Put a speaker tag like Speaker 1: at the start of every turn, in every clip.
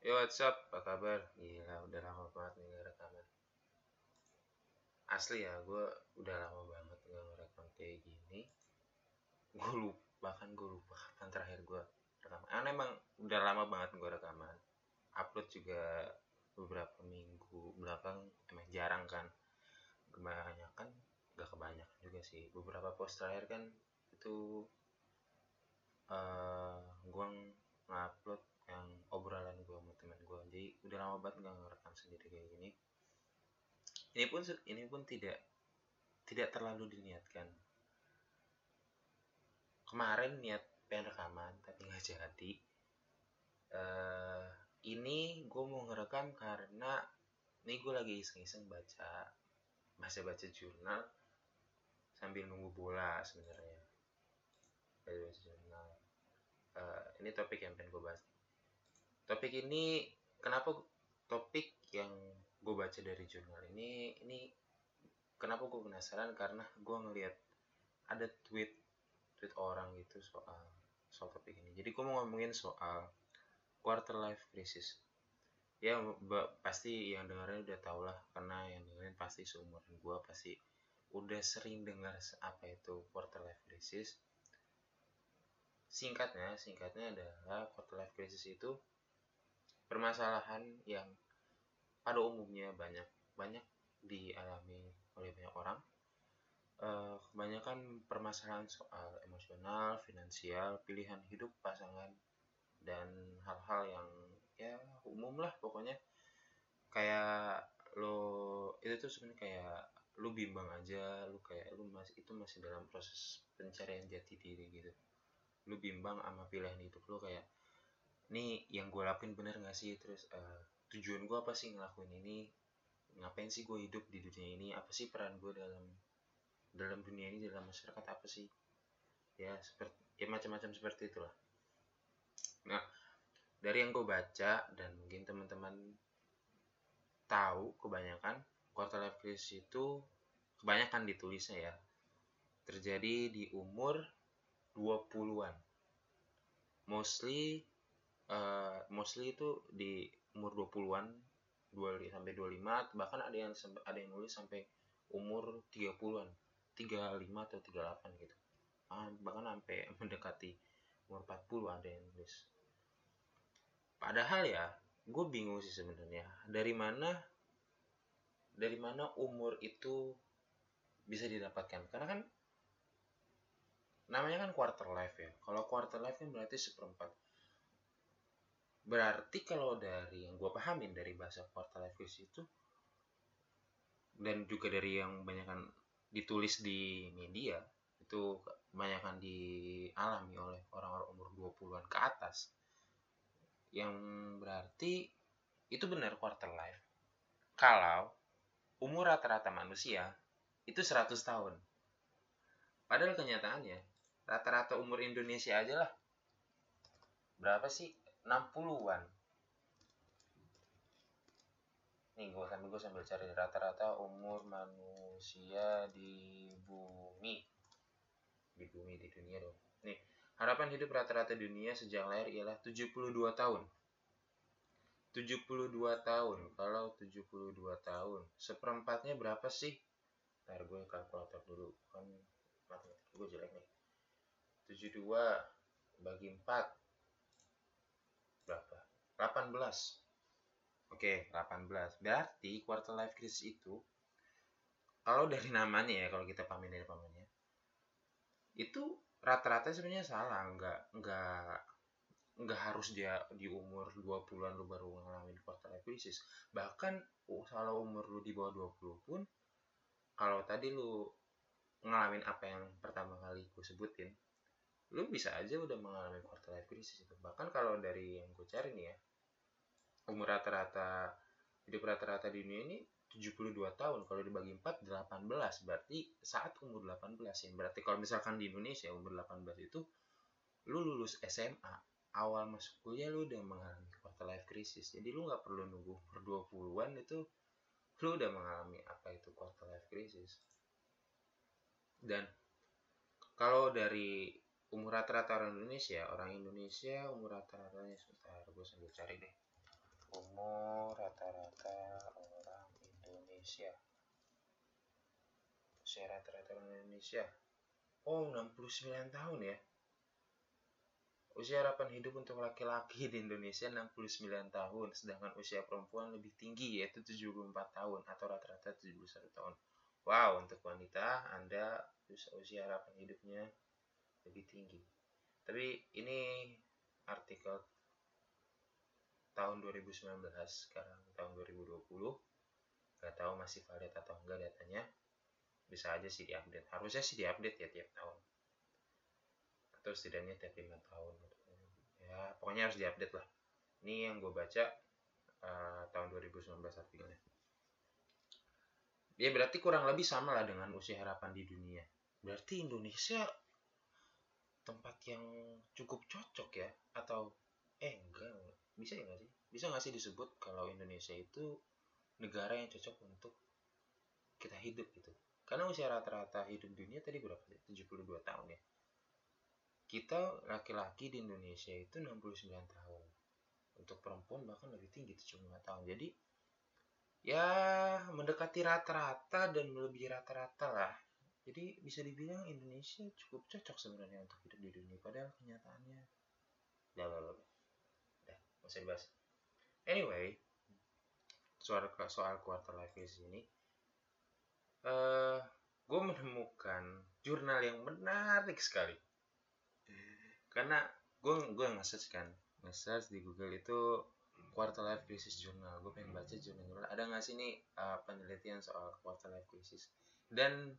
Speaker 1: Yo what's up, apa kabar? Gila udah lama banget nih gak rekaman Asli ya, gue udah lama banget gak ngerekam kayak gini. Gue lupa, bahkan gue lupa kapan terakhir gue rekaman Karena emang udah lama banget gue rekaman. Upload juga beberapa minggu belakang emang jarang kan. Kebanyakan, gak kebanyakan juga sih. Beberapa post terakhir kan itu uh, gue ngupload yang obrolan gue sama teman gue jadi udah lama banget nggak ngerekam sendiri kayak gini. Ini pun ini pun tidak tidak terlalu diniatkan. Kemarin niat pengen rekaman tapi nggak jadi. Uh, ini gue mau ngerekam karena ini gue lagi iseng-iseng baca masih baca jurnal sambil nunggu bola sebenarnya. Jurnal. Uh, ini topik yang pengen gue bahas topik ini kenapa topik yang gue baca dari jurnal ini ini kenapa gue penasaran? Karena gue ngelihat ada tweet tweet orang gitu soal soal topik ini. Jadi gue mau ngomongin soal quarter life crisis. Ya pasti yang dengerin udah tau lah karena yang dengerin pasti seumuran gue pasti udah sering dengar apa itu quarter life crisis. Singkatnya singkatnya adalah quarter life crisis itu permasalahan yang pada umumnya banyak banyak dialami oleh banyak orang. Uh, kebanyakan permasalahan soal emosional finansial pilihan hidup pasangan dan hal-hal yang ya umum lah pokoknya. Kayak lo itu tuh sebenarnya kayak lu bimbang aja lu kayak lu masih itu masih dalam proses pencarian jati diri gitu. Lu bimbang sama pilihan hidup lu kayak ini yang gue lakuin bener gak sih? Terus uh, tujuan gue apa sih ngelakuin ini? Ngapain sih gue hidup di dunia ini? Apa sih peran gue dalam dalam dunia ini dalam masyarakat apa sih? Ya seperti ya macam-macam seperti itulah. Nah dari yang gue baca dan mungkin teman-teman tahu kebanyakan quarter life crisis itu kebanyakan ditulisnya ya. Terjadi di umur 20-an mostly uh, mostly itu di umur 20-an 20 sampai 25 bahkan ada yang ada yang nulis sampai umur 30-an 35 atau 38 gitu. Ah, bahkan sampai mendekati umur 40 ada yang nulis. Padahal ya gue bingung sih sebenarnya dari mana dari mana umur itu bisa didapatkan? Karena kan namanya kan quarter life ya. Kalau quarter life kan berarti seperempat Berarti kalau dari yang gue pahamin dari bahasa quarter life itu dan juga dari yang banyak kan ditulis di media itu banyak kan dialami oleh orang-orang umur 20-an ke atas. Yang berarti itu benar quarter life. Kalau umur rata-rata manusia itu 100 tahun. Padahal kenyataannya rata-rata umur Indonesia aja lah. Berapa sih 60-an nih gue sambil gue sambil cari rata-rata umur manusia di bumi. Di bumi di dunia dong. Nih harapan hidup rata-rata dunia sejak lahir ialah 72 tahun. 72 tahun. Kalau 72 tahun seperempatnya berapa sih? Ntar gue kalkulator dulu kan matematika gue jelek nih. 72 bagi 4 berapa? 18. Oke, 18. Berarti quarter life crisis itu kalau dari namanya ya, kalau kita pahamin dari pamannya, itu rata-rata sebenarnya salah, nggak nggak nggak harus dia di umur 20-an lu baru ngalamin quarter life crisis. Bahkan kalau umur lu di bawah 20 pun kalau tadi lu ngalamin apa yang pertama kali gue sebutin, lu bisa aja udah mengalami quarter life crisis itu bahkan kalau dari yang gue cari nih ya umur rata-rata hidup rata-rata di dunia ini 72 tahun. Kalau dibagi 4 18 berarti saat umur 18 ya. Berarti kalau misalkan di Indonesia umur 18 itu lu lulus SMA awal masuk kuliah lu udah mengalami quarter life crisis. Jadi lu nggak perlu nunggu umur 20-an itu lu udah mengalami apa itu quarter life crisis. Dan kalau dari umur rata-rata orang Indonesia orang Indonesia umur rata-ratanya sebentar gue sambil cari deh umur rata-rata orang Indonesia usia rata-rata orang Indonesia oh 69 tahun ya Usia harapan hidup untuk laki-laki di Indonesia 69 tahun, sedangkan usia perempuan lebih tinggi yaitu 74 tahun atau rata-rata 71 tahun. Wow, untuk wanita Anda usia harapan hidupnya lebih tinggi. Tapi ini artikel tahun 2019, sekarang tahun 2020. Gak tahu masih valid atau enggak datanya. Bisa aja sih diupdate. Harusnya sih diupdate ya tiap tahun. Atau setidaknya tiap lima tahun ya pokoknya harus diupdate lah. Ini yang gue baca uh, tahun 2019 artikelnya. Ya berarti kurang lebih sama lah dengan usia harapan di dunia. Berarti Indonesia tempat yang cukup cocok ya? Atau eh enggak bisa ya nggak sih? Bisa nggak sih disebut kalau Indonesia itu negara yang cocok untuk kita hidup gitu? Karena usia rata-rata hidup dunia tadi berapa sih? 72 tahun ya. Kita laki-laki di Indonesia itu 69 tahun. Untuk perempuan bahkan lebih tinggi 75 tahun. Jadi ya mendekati rata-rata dan lebih rata-rata lah. Jadi bisa dibilang Indonesia cukup cocok sebenarnya untuk hidup di dunia. Padahal kenyataannya ya masih dibahas anyway soal soal quarter life crisis ini uh, gue menemukan jurnal yang menarik sekali. Karena gue gue nge-search kan nge-search di Google itu quarter life crisis journal. Gue pengen baca jurnal jurnal. Ada nggak sih nih uh, penelitian soal quarter life crisis? Dan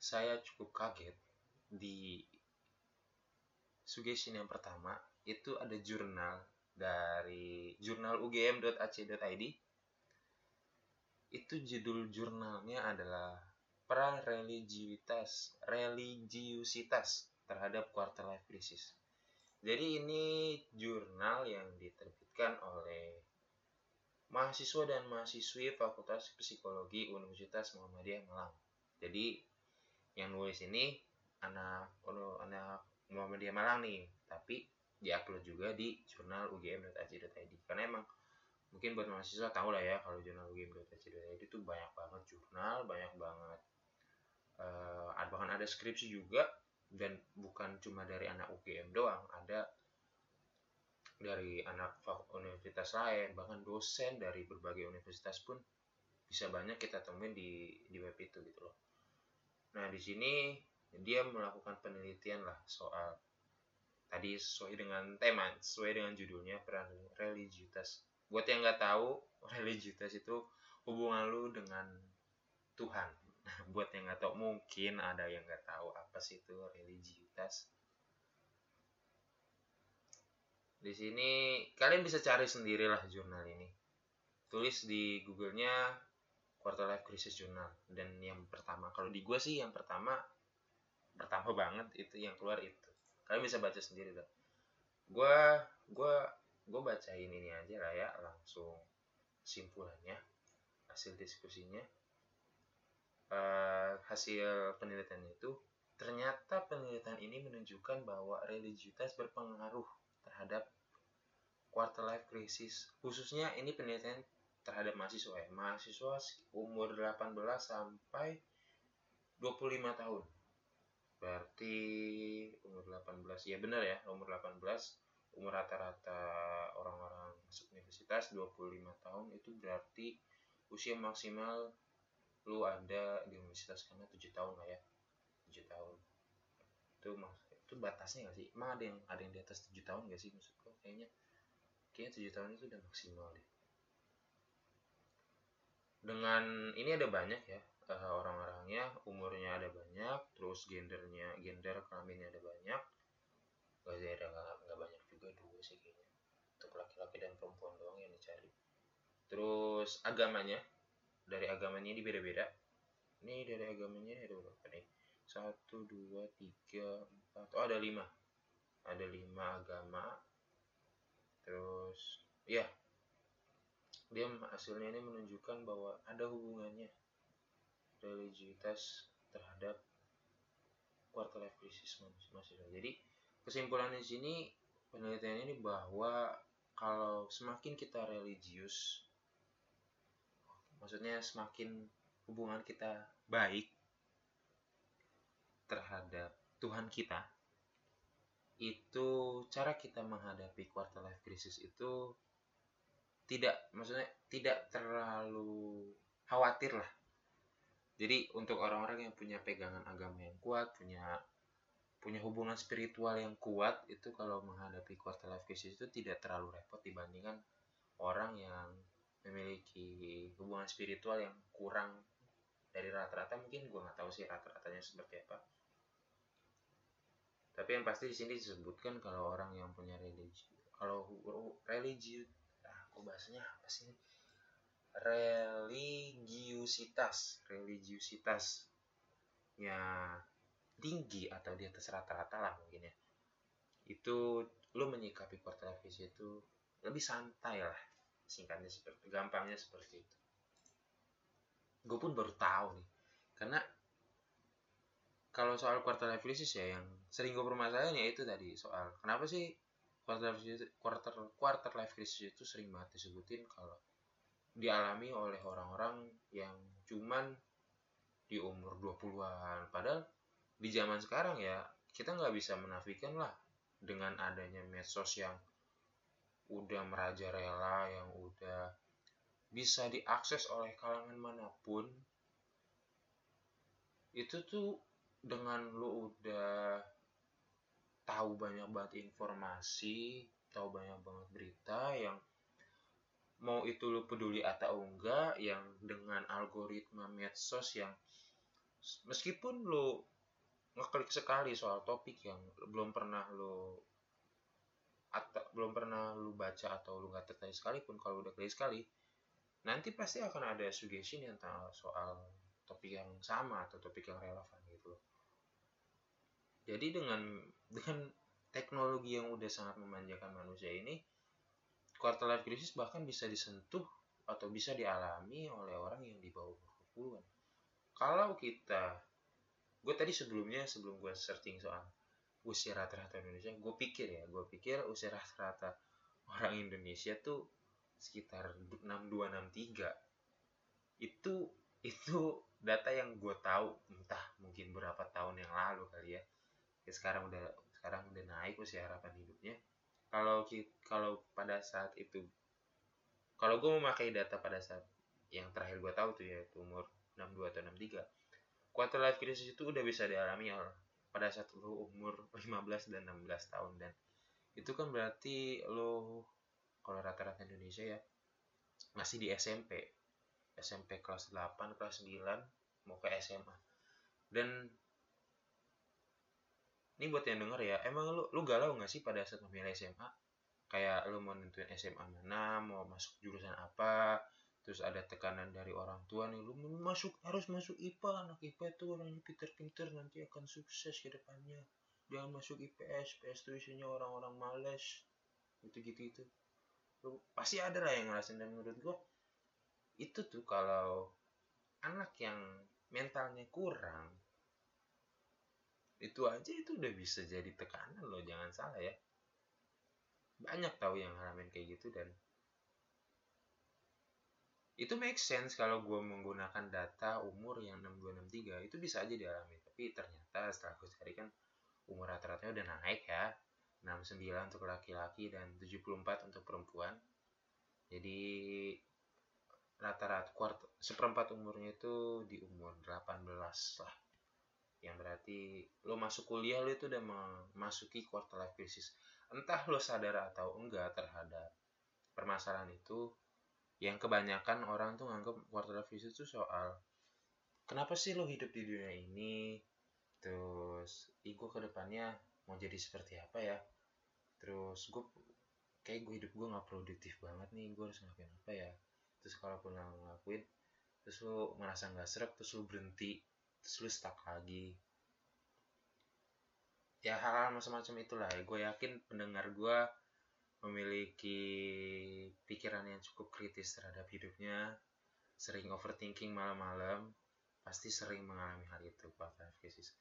Speaker 1: saya cukup kaget di suggestion yang pertama itu ada jurnal dari jurnal ugm.ac.id itu judul jurnalnya adalah pra religiusitas religiusitas terhadap quarter life crisis. Jadi ini jurnal yang diterbitkan oleh mahasiswa dan mahasiswi Fakultas Psikologi Universitas Muhammadiyah Malang. Jadi yang nulis ini anak anak Muhammadiyah Malang nih, tapi diupload juga di jurnal ugm.ac.id karena emang mungkin buat mahasiswa tahu lah ya kalau jurnal ugm.ac.id itu banyak banget jurnal, banyak banget uh, bahkan ada skripsi juga dan bukan cuma dari anak UGM doang ada dari anak universitas lain bahkan dosen dari berbagai universitas pun bisa banyak kita temuin di di web itu gitu loh. Nah di sini dia melakukan penelitian lah soal tadi sesuai dengan tema sesuai dengan judulnya peran religiusitas buat yang nggak tahu religiusitas itu hubungan lu dengan Tuhan. Buat yang nggak tahu mungkin ada yang nggak tahu apa sih itu religiusitas di sini kalian bisa cari sendirilah jurnal ini. Tulis di googlenya quarter life crisis journal. Dan yang pertama kalau di gue sih yang pertama pertama banget itu yang keluar itu kalian bisa baca sendiri lah gue gue gue bacain ini aja lah ya langsung simpulannya hasil diskusinya. Uh, hasil penelitian itu ternyata penelitian ini menunjukkan bahwa religiusitas berpengaruh terhadap quarter life crisis. Khususnya ini penelitian terhadap mahasiswa ya. Mahasiswa umur 18 sampai 25 tahun berarti umur 18 ya benar ya umur 18 umur rata-rata orang-orang masuk universitas 25 tahun itu berarti usia maksimal lu ada di universitas karena tujuh tahun lah ya tujuh tahun. Itu itu batasnya gak sih? Emang ada yang ada yang di atas tujuh tahun gak sih maksud gue kayaknya kayaknya tujuh tahun itu udah maksimal deh. Dengan ini ada banyak ya uh, orang-orangnya umurnya ada banyak terus gendernya gender kelaminnya ada banyak. Gak ada nggak banyak juga dua sih kayaknya. Untuk laki-laki dan perempuan doang yang dicari. Terus agamanya dari agamanya ini beda-beda. Ini dari agamanya ada berapa nih? Satu dua tiga empat. Oh ada lima. Ada lima agama. Terus ya. Dia hasilnya ini menunjukkan bahwa ada hubungannya religiusitas terhadap quarter life crisis masih jadi kesimpulan di sini penelitian ini bahwa kalau semakin kita religius maksudnya semakin hubungan kita baik terhadap Tuhan kita itu cara kita menghadapi quarter life crisis itu tidak maksudnya tidak terlalu khawatir lah jadi untuk orang-orang yang punya pegangan agama yang kuat punya punya hubungan spiritual yang kuat itu kalau menghadapi quarter life crisis itu tidak terlalu repot dibandingkan orang yang memiliki hubungan spiritual yang kurang dari rata-rata. Mungkin gue nggak tahu sih rata-ratanya seperti apa. Tapi yang pasti di sini disebutkan kalau orang yang punya religi kalau religi ah kok bahasanya apa sih religiusitas. Religiusitas ya tinggi atau di atas rata-rata lah mungkin ya. Itu lo menyikapi crisis itu lebih santai lah singkatnya seperti gampangnya seperti itu. Gue pun baru tahu nih karena kalau soal quarter life crisis ya yang sering gue permasalahan ya itu tadi soal kenapa sih quarter life crisis, quarter quarter life crisis itu sering banget disebutin kalau dialami oleh orang-orang yang cuman di umur 20-an padahal di zaman sekarang ya kita nggak bisa menafikan lah dengan adanya medsos yang udah merajalela yang udah bisa diakses oleh kalangan mana pun. Itu tuh dengan lu udah tahu banyak banget informasi, tahu banyak banget berita yang mau itu lu peduli atau enggak, yang dengan algoritma medsos yang meskipun lu ngeklik sekali soal topik yang belum pernah lu atau belum pernah lu baca atau lu nggak tertarik sekalipun kalau udah klik sekali nanti pasti akan ada suggestion yang soal topik yang sama atau topik yang relevan gitu loh. Jadi dengan dengan teknologi yang udah sangat memanjakan manusia ini quarter life crisis bahkan bisa disentuh atau bisa dialami oleh orang yang di bawah 20-an kalau kita gue tadi sebelumnya sebelum gue searching soal usia rata-rata Indonesia gue pikir ya gue pikir usia rata-rata orang Indonesia tuh sekitar 6263 itu itu data yang gue tahu entah mungkin berapa tahun yang lalu kali ya. Ya sekarang udah sekarang udah naik usia harapan hidupnya kalau kalau pada saat itu kalau gue memakai data pada saat yang terakhir gue tahu tuh ya itu umur 62 atau 63 quarter life crisis itu udah bisa dialami oleh pada saat lo umur 15 dan 16 tahun dan itu kan berarti lo kalau rata-rata Indonesia ya masih di SMP SMP kelas 8 kelas 9 mau ke SMA dan ini buat yang denger ya emang lu lu galau nggak sih pada saat memilih SMA kayak lu mau nentuin SMA mana mau masuk jurusan apa terus ada tekanan dari orang tua nih lu masuk harus masuk IPA anak IPA tuh orangnya pinter-pinter nanti akan sukses ke depannya. Jangan masuk IPS IPS tuh isinya orang-orang males. Gitu-gitu itu. Lu pasti ada lah yang ngerasain dan menurut gua itu tuh kalau anak yang mentalnya kurang itu aja itu udah bisa jadi tekanan loh jangan salah ya. Banyak tahu yang ngalamin kayak gitu dan itu make sense kalau gue menggunakan data umur yang 6263 itu bisa aja dialami. Tapi ternyata setelah gue cari kan umur rata-ratanya udah naik ya. 69 untuk laki-laki dan 74 untuk perempuan. Jadi rata-rata seperempat umurnya itu di umur 18 lah yang berarti lo masuk kuliah lo itu udah memasuki quarter life crisis. Entah lo sadar atau enggak terhadap permasalahan itu yang kebanyakan orang tuh nganggap quarter life crisis itu soal kenapa sih lo hidup di dunia ini? Terus gue ke depannya mau jadi seperti apa ya? Terus gue kayak gue hidup gue nggak produktif banget nih gue harus ngapain apa ya? Terus kalaupun lo ngelakuin terus lo merasa nggak serap terus lo berhenti terus lu stuck lagi. Ya hal-hal macam-macam itulah. Gue yakin pendengar gue memiliki pikiran yang cukup kritis terhadap hidupnya. Sering overthinking malam-malam. Pasti sering mengalami hal itu quarter krisis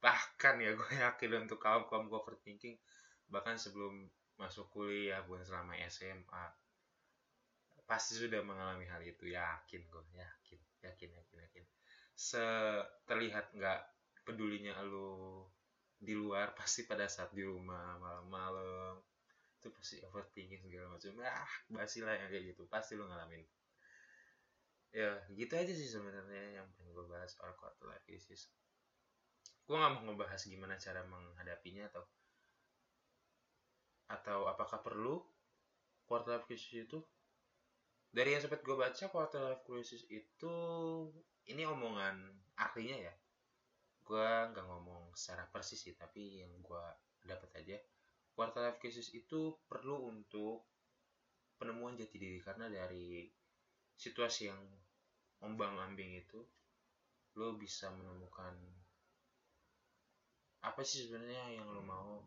Speaker 1: bahkan ya gue yakin untuk kaum kaum overthinking bahkan sebelum masuk kuliah pun selama SMA pasti sudah mengalami hal itu. Yakin gue yakin yakin yakin yakin terlihat nggak pedulinya lu di luar pasti pada saat di rumah malam-malam. Itu pasti overthinking segala macam. Ah basi lah yang kayak gitu. Pasti lu ngalamin. Ya gitu aja sih sebenarnya yang pengen gue bahas soal quarter life crisis. Gue nggak mau ngebahas gimana cara menghadapinya atau atau apakah perlu quarter life crisis itu. Dari yang sempat gue baca quarter life crisis itu ini omongan ahlinya ya. Gue nggak ngomong secara persis sih tapi yang gue dapat aja. Quarter life crisis itu perlu untuk penemuan jati diri karena dari situasi yang ombang ambing itu lo bisa menemukan apa sih sebenarnya yang lo mau.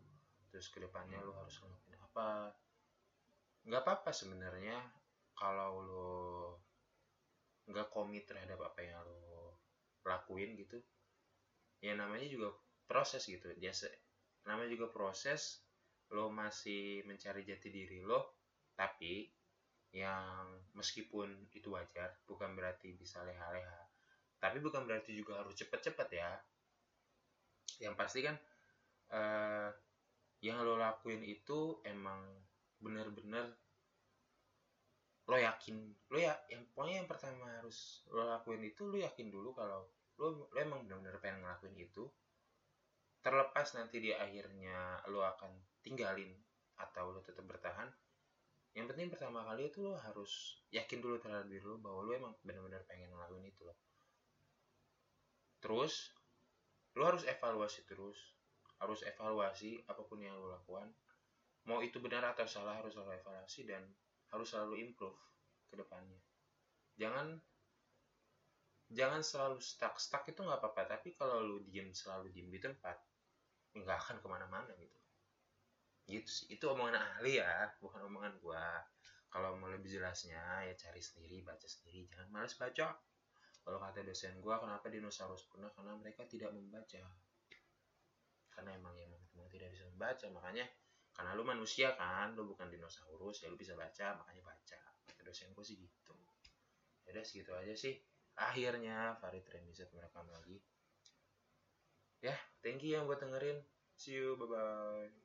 Speaker 1: Terus ke depannya lo harus ngelakuin apa. Nggak apa-apa sebenarnya kalau lo nggak komit terhadap apa yang lo lakuin gitu. Ya namanya juga proses gitu. Biasa namanya juga proses lo masih mencari jati diri lo tapi yang meskipun itu wajar bukan berarti bisa leha-leha. Tapi bukan berarti juga harus cepet-cepet ya. Yang pasti kan uh, yang lo lakuin itu emang bener-bener lo yakin lo ya yang pokoknya yang pertama harus lo lakuin itu lo yakin dulu kalau lo, lo emang benar-benar pengen ngelakuin itu. Terlepas nanti di akhirnya lo akan tinggalin atau lo tetap bertahan yang penting pertama kali itu lo harus yakin dulu terhadap diri lo bahwa lo emang benar-benar pengen ngelakuin itu lo terus lo harus evaluasi terus harus evaluasi apa pun yang lo lakukan. Mau itu benar atau salah harus selalu evaluasi dan harus selalu improve ke depannya. Jangan jangan selalu stuck. Stuck itu nggak apa-apa tapi kalau lu diem selalu diem di tempat nggak akan ke mana-mana gitu. Gitu sih. Itu omongan ahli ya bukan omongan gua. Kalau mau lebih jelasnya ya cari sendiri baca sendiri. Jangan males baca. Kalau kata dosen gua kenapa dinosaurus punah? Karena mereka tidak membaca. Karena emang yang memang tidak bisa membaca. Makanya karena lu manusia kan lu bukan dinosaurus ya lu bisa baca makanya baca. Kata gua sih gitu. Ya udah segitu aja sih. Akhirnya Farid Remizat merekam lagi. Ya thank you yang buat dengerin. See you bye bye